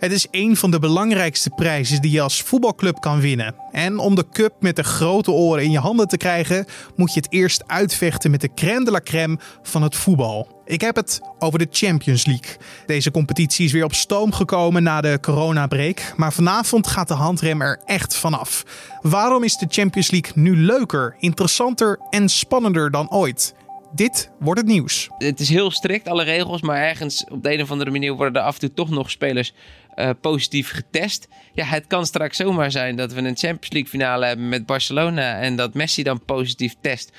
Het is een van de belangrijkste prijzen die je als voetbalclub kan winnen. En om de cup met de grote oren in je handen te krijgen, moet je het eerst uitvechten met de crème de la crème van het voetbal. Ik heb het over de Champions League. Deze competitie is weer op stoom gekomen na de coronabreak, maar vanavond gaat de handrem er echt vanaf. Waarom is de Champions League nu leuker, interessanter en spannender dan ooit? Dit wordt het nieuws. Het is heel strikt, alle regels, maar ergens op de een of andere manier worden er af en toe toch nog spelers uh, positief getest. Ja, het kan straks zomaar zijn dat we een Champions League finale hebben met Barcelona en dat Messi dan positief test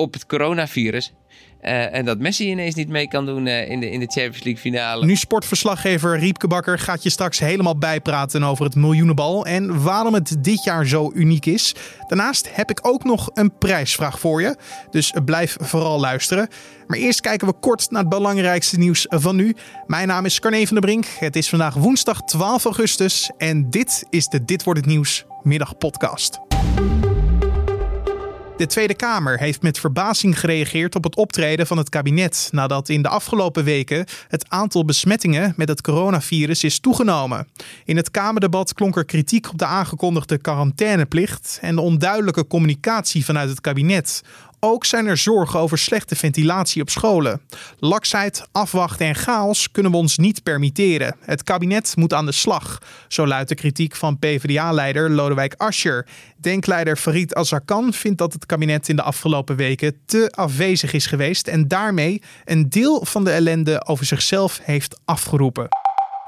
op het coronavirus. Uh, en dat Messi ineens niet mee kan doen uh, in, de, in de Champions League finale. Nu sportverslaggever Riepke Bakker gaat je straks helemaal bijpraten over het miljoenenbal en waarom het dit jaar zo uniek is. Daarnaast heb ik ook nog een prijsvraag voor je, dus blijf vooral luisteren. Maar eerst kijken we kort naar het belangrijkste nieuws van nu. Mijn naam is Carne van der Brink. Het is vandaag woensdag 12 augustus en dit is de Dit wordt het nieuws middagpodcast. De Tweede Kamer heeft met verbazing gereageerd op het optreden van het kabinet nadat in de afgelopen weken het aantal besmettingen met het coronavirus is toegenomen. In het Kamerdebat klonk er kritiek op de aangekondigde quarantaineplicht en de onduidelijke communicatie vanuit het kabinet ook zijn er zorgen over slechte ventilatie op scholen. Laksheid, afwachten en chaos kunnen we ons niet permitteren. Het kabinet moet aan de slag. Zo luidt de kritiek van PvdA-leider Lodewijk Asscher. Denkleider Farid Azarkan vindt dat het kabinet in de afgelopen weken te afwezig is geweest en daarmee een deel van de ellende over zichzelf heeft afgeroepen.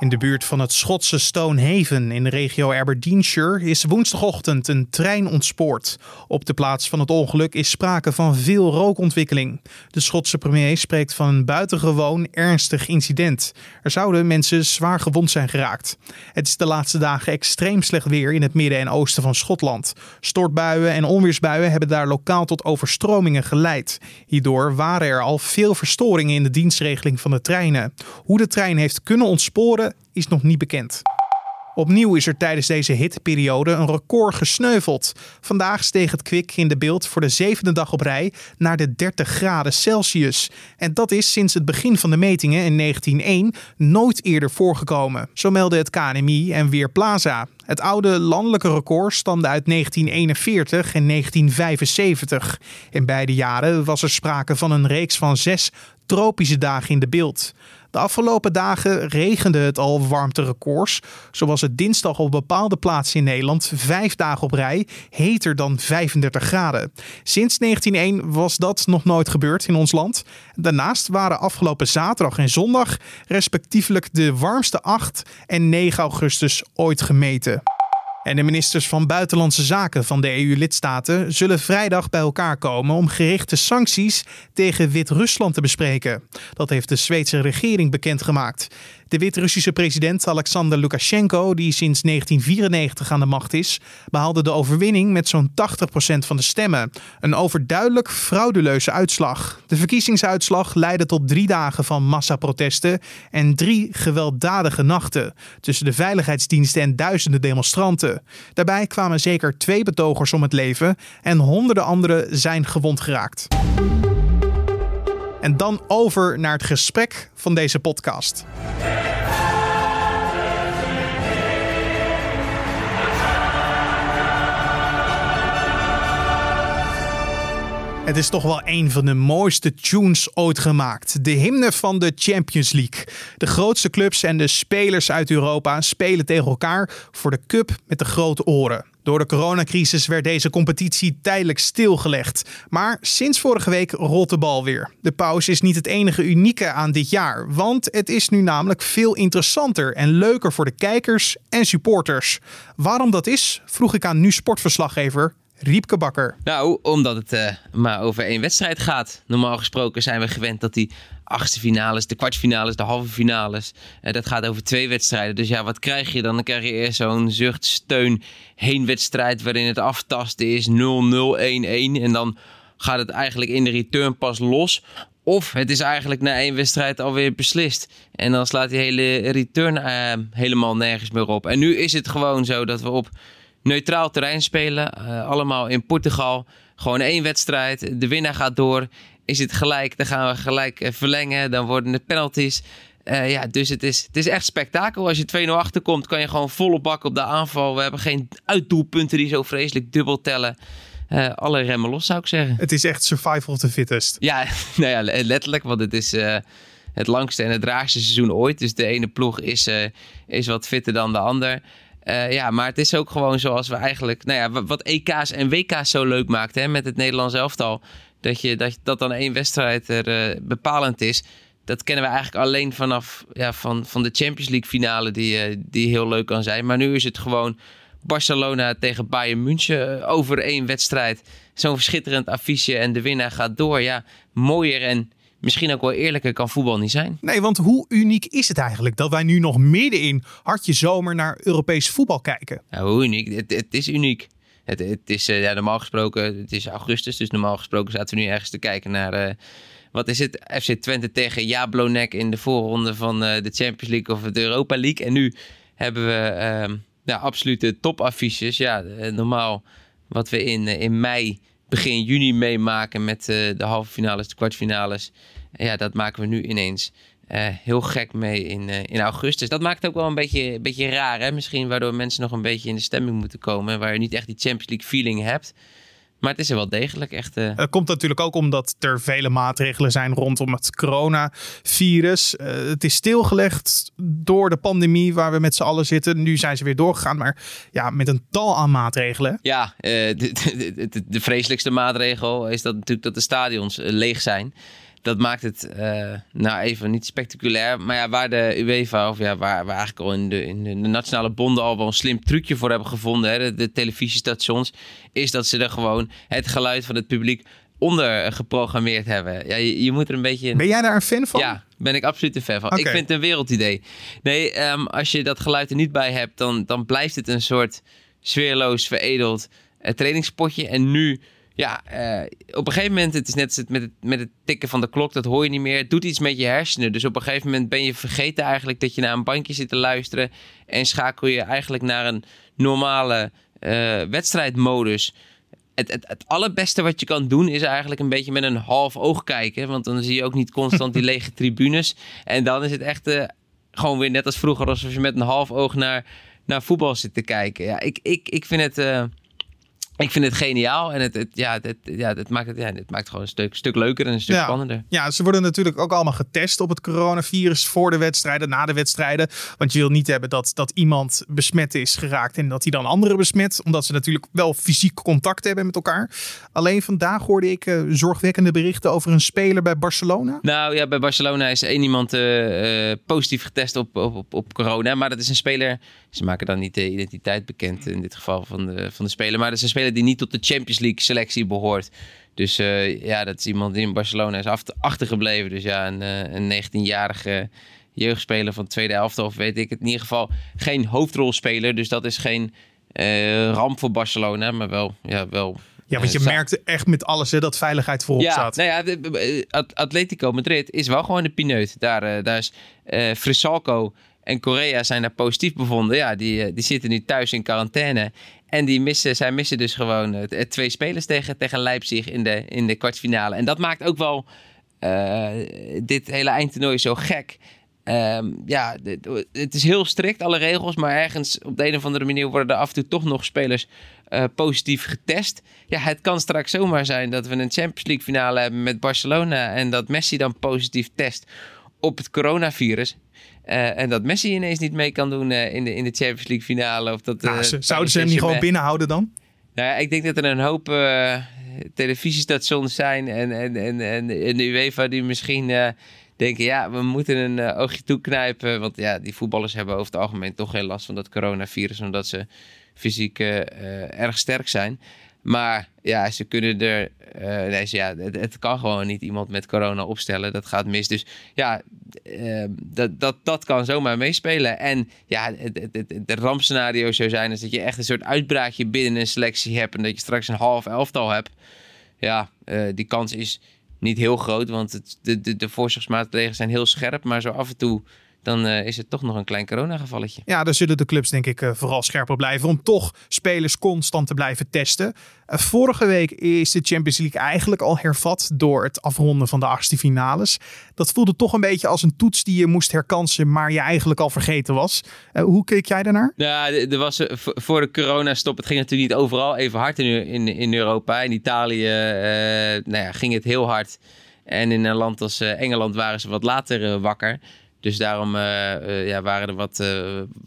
In de buurt van het Schotse Stonehaven in de regio Aberdeenshire is woensdagochtend een trein ontspoord. Op de plaats van het ongeluk is sprake van veel rookontwikkeling. De Schotse premier spreekt van een buitengewoon ernstig incident. Er zouden mensen zwaar gewond zijn geraakt. Het is de laatste dagen extreem slecht weer in het midden en oosten van Schotland. Stortbuien en onweersbuien hebben daar lokaal tot overstromingen geleid. Hierdoor waren er al veel verstoringen in de dienstregeling van de treinen. Hoe de trein heeft kunnen ontsporen is nog niet bekend. Opnieuw is er tijdens deze hitteperiode een record gesneuveld. Vandaag steeg het kwik in de beeld voor de zevende dag op rij naar de 30 graden Celsius. En dat is sinds het begin van de metingen in 1901 nooit eerder voorgekomen. Zo meldde het KNMI en Weerplaza. Het oude landelijke record stamde uit 1941 en 1975. In beide jaren was er sprake van een reeks van zes tropische dagen in de beeld. De afgelopen dagen regende het al warmterecords. Zo was het dinsdag op bepaalde plaatsen in Nederland vijf dagen op rij heter dan 35 graden. Sinds 1901 was dat nog nooit gebeurd in ons land. Daarnaast waren afgelopen zaterdag en zondag respectievelijk de warmste 8 en 9 augustus ooit gemeten. En de ministers van Buitenlandse Zaken van de EU-lidstaten zullen vrijdag bij elkaar komen om gerichte sancties tegen Wit-Rusland te bespreken. Dat heeft de Zweedse regering bekendgemaakt. De Wit-Russische president Alexander Lukashenko, die sinds 1994 aan de macht is, behaalde de overwinning met zo'n 80% van de stemmen. Een overduidelijk frauduleuze uitslag. De verkiezingsuitslag leidde tot drie dagen van massaprotesten en drie gewelddadige nachten tussen de veiligheidsdiensten en duizenden demonstranten. Daarbij kwamen zeker twee betogers om het leven en honderden anderen zijn gewond geraakt. En dan over naar het gesprek van deze podcast. Het is toch wel een van de mooiste tunes ooit gemaakt. De hymne van de Champions League. De grootste clubs en de spelers uit Europa spelen tegen elkaar voor de cup met de grote oren. Door de coronacrisis werd deze competitie tijdelijk stilgelegd. Maar sinds vorige week rolt de bal weer. De pauze is niet het enige unieke aan dit jaar, want het is nu namelijk veel interessanter en leuker voor de kijkers en supporters. Waarom dat is, vroeg ik aan nu sportverslaggever Riepke Bakker. Nou, omdat het uh, maar over één wedstrijd gaat. Normaal gesproken zijn we gewend dat die achtste finales, de kwartfinales, de halve finales. Uh, dat gaat over twee wedstrijden. Dus ja, wat krijg je dan? Dan krijg je eerst zo'n zuchtsteun heenwedstrijd waarin het aftasten is 0-0, 1-1. En dan gaat het eigenlijk in de return pas los. Of het is eigenlijk na één wedstrijd alweer beslist. En dan slaat die hele return uh, helemaal nergens meer op. En nu is het gewoon zo dat we op neutraal terrein spelen. Uh, allemaal in Portugal. Gewoon één wedstrijd. De winnaar gaat door. Is het gelijk, dan gaan we gelijk eh, verlengen. Dan worden het penalties. Uh, ja, dus het is, het is echt spektakel. Als je 2-0 achterkomt, kan je gewoon volop bakken op de aanval. We hebben geen uitdoelpunten die zo vreselijk dubbel tellen. Uh, alle remmen los, zou ik zeggen. Het is echt survival of the fittest. Ja, nou ja letterlijk. Want het is uh, het langste en het draagste seizoen ooit. Dus de ene ploeg is, is wat fitter dan de ander. Ja, maar het is ook gewoon zoals we eigenlijk... Nou ja, wat EK's en WK's zo leuk maakt hè, met het Nederlands elftal. Dat, je, dat, dat dan één wedstrijd er bepalend is dat kennen we eigenlijk alleen vanaf ja, van, van de Champions League finale, die, uh, die heel leuk kan zijn. Maar nu is het gewoon Barcelona tegen Bayern München eh, over één wedstrijd. Zo'n verschitterend affiche en de winnaar gaat door. Ja, mooier en misschien ook wel eerlijker kan voetbal niet zijn. Nee, want hoe uniek is het eigenlijk dat wij nu nog midden in hartje zomer naar Europees voetbal kijken? Ja, hoe uniek? Het, het is uniek. Het, het is uh, ja, normaal gesproken, het is augustus, dus normaal gesproken zaten we nu ergens te kijken naar... Uh, wat is het? FC Twente tegen Jablonek in de voorronde van uh, de Champions League of de Europa League. En nu hebben we uh, ja, absolute topaffiches. Ja, normaal wat we in, in mei, begin juni meemaken met de halve finales, de kwartfinales. ja, dat maken we nu ineens heel gek mee in, in augustus. Dat maakt het ook wel een beetje, beetje raar, hè? Misschien waardoor mensen nog een beetje in de stemming moeten komen. Waar je niet echt die Champions League feeling hebt. Maar het is er wel degelijk echt. Uh... Het komt natuurlijk ook omdat er vele maatregelen zijn rondom het coronavirus. Uh, het is stilgelegd door de pandemie waar we met z'n allen zitten. Nu zijn ze weer doorgegaan, maar ja, met een tal aan maatregelen. Ja, uh, de, de, de, de, vreselijkste maatregel is dat natuurlijk dat de stadions leeg zijn dat maakt het uh, nou even niet spectaculair. Maar ja, waar de UEFA, of ja, waar we eigenlijk al in de, in de nationale bonden al wel een slim trucje voor hebben gevonden, hè, de, televisiestations, is dat ze er gewoon het geluid van het publiek onder geprogrammeerd hebben. Ja, je, je moet er een beetje... Ben jij daar een fan van? Ja, ben ik absoluut een fan van. Ik vind het een wereldidee. Nee, um, als je dat geluid er niet bij hebt, dan, dan blijft het een soort sfeerloos, veredeld uh, trainingspotje. En nu ja, uh, op een gegeven moment, het is net met het, met het tikken van de klok, dat hoor je niet meer. Het doet iets met je hersenen. Dus op een gegeven moment ben je vergeten eigenlijk dat je naar een bankje zit te luisteren. En schakel je eigenlijk naar een normale uh, wedstrijdmodus. Het, het, het allerbeste wat je kan doen is eigenlijk een beetje met een half oog kijken. Want dan zie je ook niet constant die lege tribunes. En dan is het echt uh, gewoon weer net als vroeger, alsof je met een half oog naar, naar voetbal zit te kijken. Ja, ik, ik, ik vind het ik vind het geniaal en het, het ja, het, ja, het, maakt het, ja, het maakt gewoon een stuk, stuk leuker en een stuk spannender. Ja, ze worden natuurlijk ook allemaal getest op het coronavirus voor de wedstrijden, na de wedstrijden. Want je wil niet hebben dat, dat iemand besmet is geraakt en dat hij dan anderen besmet. Omdat ze natuurlijk wel fysiek contact hebben met elkaar. Alleen vandaag hoorde ik uh, zorgwekkende berichten over een speler bij Barcelona. Nou ja, bij Barcelona is één iemand uh, uh, positief getest op, op, op, op corona. Maar dat is een speler ze maken dan niet de identiteit bekend in dit geval van de, van de speler. Maar dat is een speler die niet tot de Champions League selectie behoort. Dus uh, ja, dat is iemand die in Barcelona is achtergebleven. Dus ja, een, uh, een 19-jarige jeugdspeler van tweede elftal of weet ik het. In ieder geval geen hoofdrolspeler. Dus dat is geen uh, ramp voor Barcelona, maar wel, ja, wel ja, want je merkte echt met alles hè, dat veiligheid voorop ja, zat. Nou ja, Atletico Madrid is wel gewoon de pineut. Daar, daar is uh, Frisalco en Korea zijn daar positief bevonden. Ja, die, eh, die zitten nu thuis in quarantaine. En die missen, zij missen dus gewoon twee spelers tegen, tegen Leipzig in de, in de kwartfinale. En dat maakt ook wel uh, dit hele eindtoernooi zo gek. Um, ja, het is heel strikt, alle regels. Maar ergens op de een of andere manier worden er af en toe toch nog spelers uh, positief getest. Ja, het kan straks zomaar zijn dat we een Champions League finale hebben met Barcelona. En dat Messi dan positief test op het coronavirus. Uh, en dat Messi ineens niet mee kan doen uh, in, de, in de Champions League finale. Of dat, nou, uh, zouden ze hem niet gewoon binnenhouden dan? Nou ja, ik denk dat er een hoop televisiestations zijn en, en, en, en, en de UEFA die misschien denken... ja, we moeten een oogje toeknijpen. Want ja, die voetballers hebben over het algemeen toch geen last van dat coronavirus... omdat ze fysiek erg sterk zijn. Maar ja, ze kunnen er. Uh, nee, ja, het, kan gewoon niet iemand met corona opstellen. Dat gaat mis. Dus ja, uh, dat, dat, dat kan zomaar meespelen. En ja, het, het, rampscenario zou zijn is dat je echt een soort uitbraakje binnen een selectie hebt. En dat je straks een half elftal hebt. Ja, uh, die kans is niet heel groot. Want de, de, de voorzorgsmaatregelen zijn heel scherp. Maar zo af en toe dan is het toch nog een klein coronagevalletje. Ja, daar zullen de clubs denk ik vooral scherp op blijven om toch spelers constant te blijven testen. vorige week is de Champions League eigenlijk al hervat door het afronden van de achtste finales. Dat voelde toch een beetje als een toets die je moest herkansen, maar je eigenlijk al vergeten was. hoe keek jij daarnaar? Ja, er was voor de coronastop, het ging natuurlijk niet overal even hard in, in, in Europa. In Italië nou ja, ging het heel hard. En in een land als eh, Engeland waren ze wat later eh, wakker. Dus daarom uh, ja, waren er wat.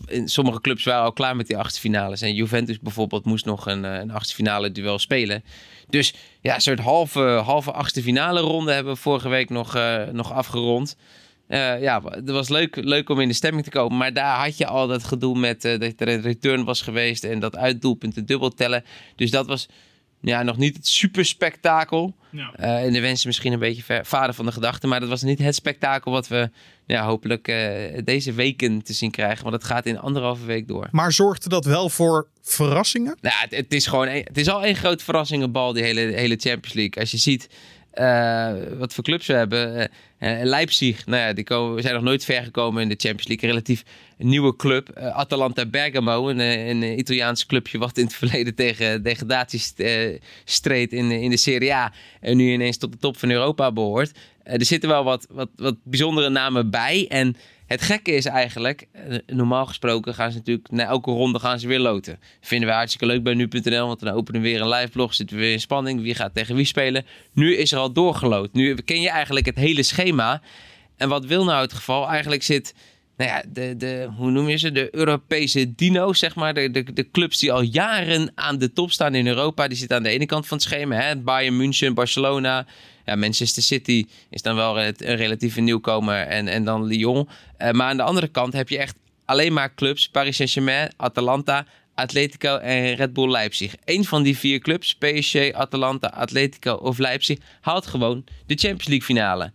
in sommige clubs waren al klaar met die achtste. En Juventus bijvoorbeeld moest nog een, een duel spelen. Dus ja, een soort halve, halve achtste finale ronde hebben we vorige week nog, nog afgerond. ja, het was leuk, leuk om in de stemming te komen. Maar daar had je al dat gedoe met dat er een return was geweest. En dat uitdoelpunten dubbel tellen. Dus dat was ja, nog niet het super spektakel. Ja. Uh, en de wensen misschien een beetje ver, vader van de gedachte. Maar dat was niet het spektakel wat we ja, hopelijk uh, deze weken te zien krijgen. Want het gaat in anderhalve week door. Maar zorgde dat wel voor verrassingen? Nou, het, het is gewoon het is al één grote verrassingenbal, die hele, hele Champions League. Als je ziet uh, wat voor clubs we hebben. Uh, Leipzig, nou ja, die komen, zijn nog nooit ver gekomen in de Champions League. Een relatief nieuwe club. Atalanta Bergamo, een, een, Italiaans clubje wat in het verleden tegen degradatie streed in, in de Serie A. En nu ineens tot de top van Europa behoort. er zitten wel wat, wat, wat bijzondere namen bij. En het gekke is eigenlijk, eh, normaal gesproken gaan ze natuurlijk na elke ronde gaan ze weer loten. Vinden we hartstikke leuk bij nu.nl, want dan openen we weer een live blog, zitten we weer in spanning. Wie gaat tegen wie spelen? Nu is er al doorgeloot. Nu ken je eigenlijk het hele schema. En wat wil nou het geval? Eigenlijk zit, nou ja, de, de, hoe noem je ze? De Europese dino's, zeg maar. De, de, de clubs die al jaren aan de top staan in Europa. Die zitten aan de ene kant van het schema. Hè? Bayern München, Barcelona, ja, Manchester City is dan wel een relatieve nieuwkomer en, en dan Lyon. Uh, maar aan de andere kant heb je echt alleen maar clubs. Paris Saint-Germain, Atalanta, Atletico en Red Bull Leipzig. Eén van die vier clubs, PSG, Atalanta, Atletico of Leipzig, haalt gewoon de Champions League finale.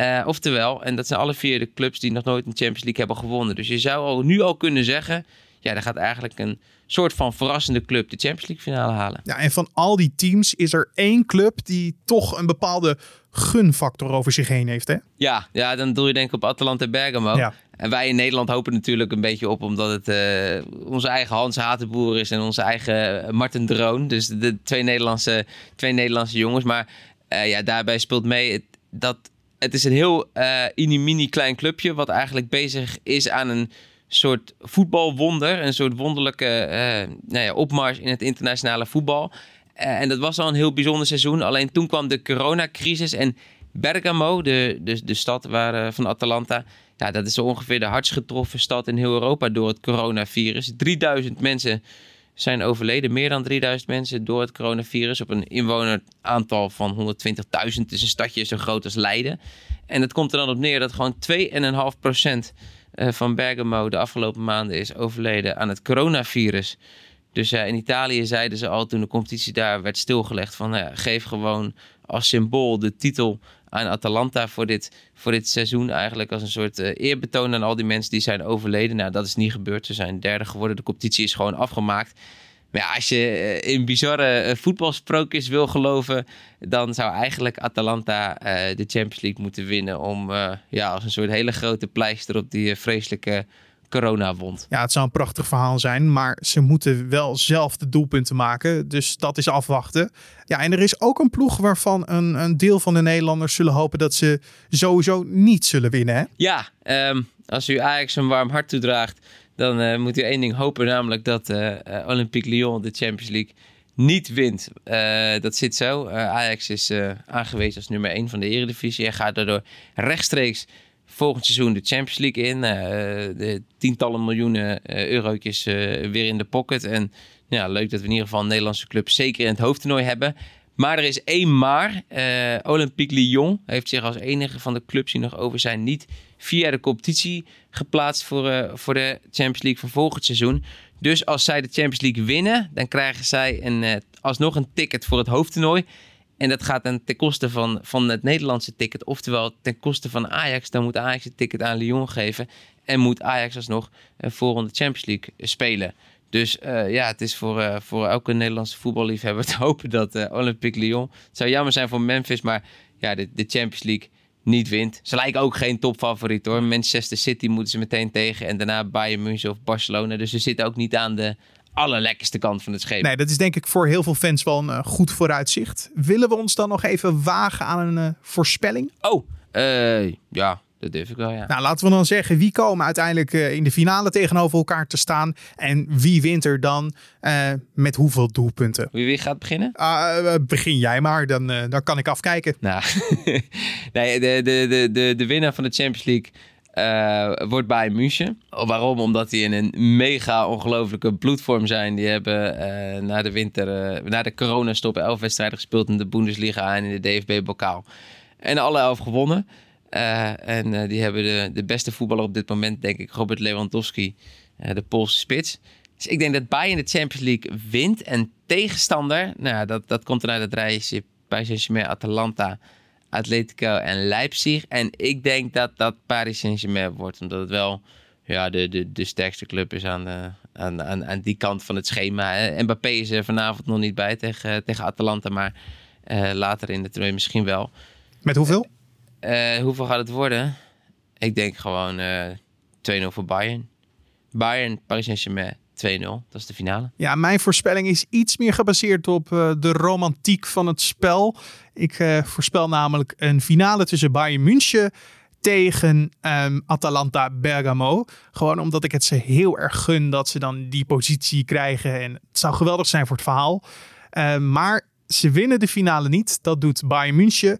Uh, oftewel, en dat zijn alle vier de clubs die nog nooit een Champions League hebben gewonnen. Dus je zou al, nu al kunnen zeggen, ja, daar gaat eigenlijk een soort van verrassende club de Champions League finale halen. Ja, en van al die teams is er één club die toch een bepaalde gunfactor over zich heen heeft, hè? Ja, ja dan doe je denk ik op Atalanta Bergamo. Ja. En wij in Nederland hopen natuurlijk een beetje op, omdat het uh, onze eigen Hans Hatenboer is en onze eigen Martin Droon. Dus de twee Nederlandse, twee Nederlandse jongens. Maar uh, ja, daarbij speelt mee dat het is een heel uh, mini klein clubje wat eigenlijk bezig is aan een soort voetbalwonder. Een soort wonderlijke uh, nou ja, opmars in het internationale voetbal. Uh, en dat was al een heel bijzonder seizoen. Alleen toen kwam de coronacrisis en Bergamo, de, de, de stad waar, uh, van Atalanta... Ja, dat is ongeveer de hardst getroffen stad in heel Europa door het coronavirus. 3000 mensen zijn overleden. Meer dan 3000 mensen door het coronavirus. Op een inwoneraantal van 120.000. Dus een stadje zo groot als Leiden. En het komt er dan op neer dat gewoon 2,5 procent uh, van Bergamo de afgelopen maanden is overleden aan het coronavirus. Dus uh, in Italië zeiden ze al toen de competitie daar werd stilgelegd van uh, geef gewoon als symbool de titel aan Atalanta voor dit, voor dit seizoen eigenlijk als een soort eerbetoon aan al die mensen die zijn overleden. Nou, dat is niet gebeurd. Ze zijn derde geworden. De competitie is gewoon afgemaakt. Maar ja, als je eh, in bizarre eh, voetbalsprookjes wil geloven, dan zou eigenlijk Atalanta uh, de Champions League moeten winnen. Om uh, ja, als een soort hele grote pleister op die vreselijke coronawond. Ja, het zou een prachtig verhaal zijn, maar ze moeten wel zelf de doelpunten maken. Dus dat is afwachten. Ja, en er is ook een ploeg waarvan een, een deel van de Nederlanders zullen hopen dat ze sowieso niet zullen winnen. Hè? Ja, um, als u Ajax een warm hart toedraagt, dan uh, moet u één ding hopen, namelijk dat uh, Olympique Lyon de Champions League niet wint. dat zit zo. Ajax is aangewezen als nummer 1 van de Eredivisie en gaat daardoor rechtstreeks volgend seizoen de Champions League in. de tientallen miljoenen eurotjes weer in de pocket. En ja, leuk dat we in ieder geval een Nederlandse club zeker in het hoofdtoernooi hebben. Maar er is één maar. Uh, Olympique Lyon heeft zich als enige van de clubs die nog over zijn niet via de competitie geplaatst voor, uh, voor de Champions League van volgend seizoen. Dus als zij de Champions League winnen, dan krijgen zij een, uh, alsnog een ticket voor het hoofdtoernooi. En dat gaat dan ten koste van, van het Nederlandse ticket. Oftewel ten koste van Ajax. Dan moet Ajax het ticket aan Lyon geven. En moet Ajax alsnog uh, voor de Champions League spelen. Dus uh, ja, het is voor, uh, voor elke Nederlandse voetballiefhebber te hopen dat uh, Olympique Lyon... Het zou jammer zijn voor Memphis, maar ja, de, de Champions League niet wint. Ze lijken ook geen topfavoriet hoor. Manchester City moeten ze meteen tegen. En daarna Bayern München of Barcelona. Dus ze zitten ook niet aan de allerlekkerste kant van het schip. Nee, dat is denk ik voor heel veel fans wel een goed vooruitzicht. Willen we ons dan nog even wagen aan een voorspelling? Oh, ja, dat durf ik wel, ja. Nou, laten we dan zeggen wie komen uiteindelijk uh, in de finale tegenover elkaar te staan. En wie wint er dan uh, met hoeveel doelpunten? Wie, wie gaat beginnen? Uh, begin jij maar, dan, dan kan ik afkijken. Nou, nee, de, de, de, de, de winnaar van de Champions League uh, wordt bij München. Waarom? Omdat die in een mega ongelofelijke bloedvorm zijn. Die hebben uh, na de winter, uh, na de coronastop, elf wedstrijden gespeeld in de Bundesliga en in de DFB-bokaal. En alle elf gewonnen. En die hebben de, de beste voetballer op dit moment, denk ik, Robert Lewandowski, de Poolse spits. Dus ik denk dat Bayern de Champions League wint. En tegenstander, nou, dat, dat komt dan uit het rijtje bij Saint-Germain, Atalanta Atletico en Leipzig. En ik denk dat dat Paris Saint-Germain wordt. Omdat het wel ja, de, de, de sterkste club is aan, de, aan, aan, aan die kant van het schema. Mbappé is er vanavond nog niet bij tegen, tegen Atalanta. Maar later in de toernooi misschien wel. Met hoeveel? Uh, hoeveel gaat het worden? Ik denk gewoon uh, 2-0 voor Bayern. Bayern, Paris Saint-Germain 2-0. Dat is de finale. Ja, mijn voorspelling is iets meer gebaseerd op uh, de romantiek van het spel. Ik voorspel namelijk een finale tussen Bayern München tegen um, Atalanta Bergamo. Gewoon omdat ik het ze heel erg gun dat ze dan die positie krijgen. En het zou geweldig zijn voor het verhaal. Maar ze winnen de finale niet. Dat doet Bayern München.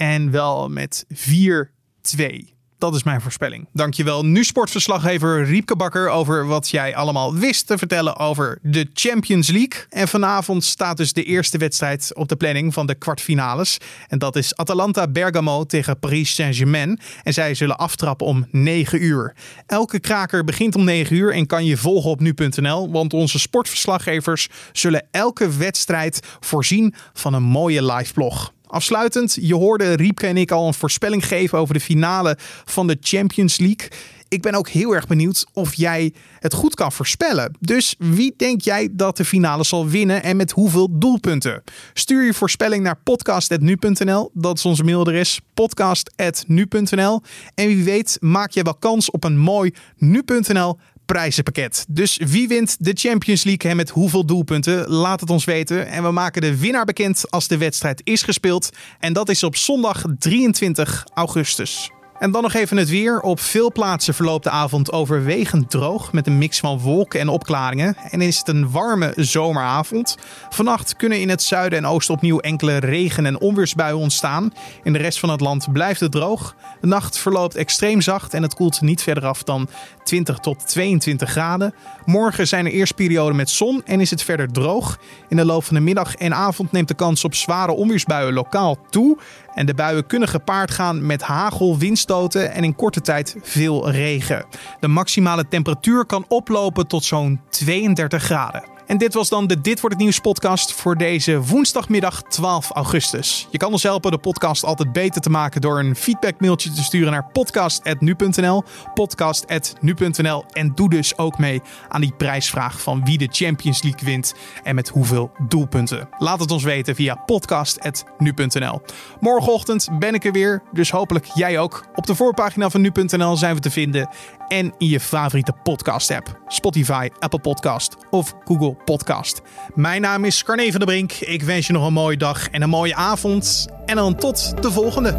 En wel met 4-2. Dat is mijn voorspelling. Dankjewel, nu sportverslaggever Riepke Bakker over wat jij allemaal wist te vertellen over de Champions League. En vanavond staat dus de eerste wedstrijd op de planning van de kwartfinales. En dat is Atalanta Bergamo tegen Paris Saint-Germain. En zij zullen aftrappen om 9 uur. Elke kraker begint om 9 uur en kan je volgen op nu.nl. Want onze sportverslaggevers zullen elke wedstrijd voorzien van een mooie live blog. Afsluitend, je hoorde Riepke en ik al een voorspelling geven over de finale van de Champions League. Ik ben ook heel erg benieuwd of jij het goed kan voorspellen. Dus wie denk jij dat de finale zal winnen en met hoeveel doelpunten? Stuur je voorspelling naar podcast.nu.nl. Dat is onze mailadres podcast.nu.nl. En wie weet maak je wel kans op een mooi nu.nl prijzenpakket. Dus wie wint de Champions League en met hoeveel doelpunten? Laat het ons weten. En we maken de winnaar bekend als de wedstrijd is gespeeld. En dat is op zondag 23 augustus. En dan nog even het weer. Op veel plaatsen verloopt de avond overwegend droog met een mix van wolken en opklaringen. En is het een warme zomeravond. Vannacht kunnen in het zuiden en oosten opnieuw enkele regen- en onweersbuien ontstaan. In de rest van het land blijft het droog. De nacht verloopt extreem zacht en het koelt niet verder af dan 20 tot 22 graden. Morgen zijn er eerst perioden met zon en is het verder droog. In de loop van de middag en avond neemt de kans op zware onweersbuien lokaal toe. En de buien kunnen gepaard gaan met hagel, en in korte tijd veel regen. De maximale temperatuur kan oplopen tot zo'n 32 graden. En dit was dan de Dit wordt het Nieuws podcast voor deze woensdagmiddag 12 augustus. Je kan ons helpen de podcast altijd beter te maken door een feedbackmailtje te sturen naar podcast.nu.nl, podcast.nu.nl en doe dus ook mee aan die prijsvraag van wie de Champions League wint en met hoeveel doelpunten. Laat het ons weten via podcast.nu.nl. Morgenochtend ben ik er weer, dus hopelijk jij ook. Op de voorpagina van nu.nl zijn we te vinden en in je favoriete podcast app. Spotify, Apple Podcast of Google Podcast. Mijn naam is Carne van der Brink. Ik wens je nog een mooie dag en een mooie avond. En dan tot de volgende.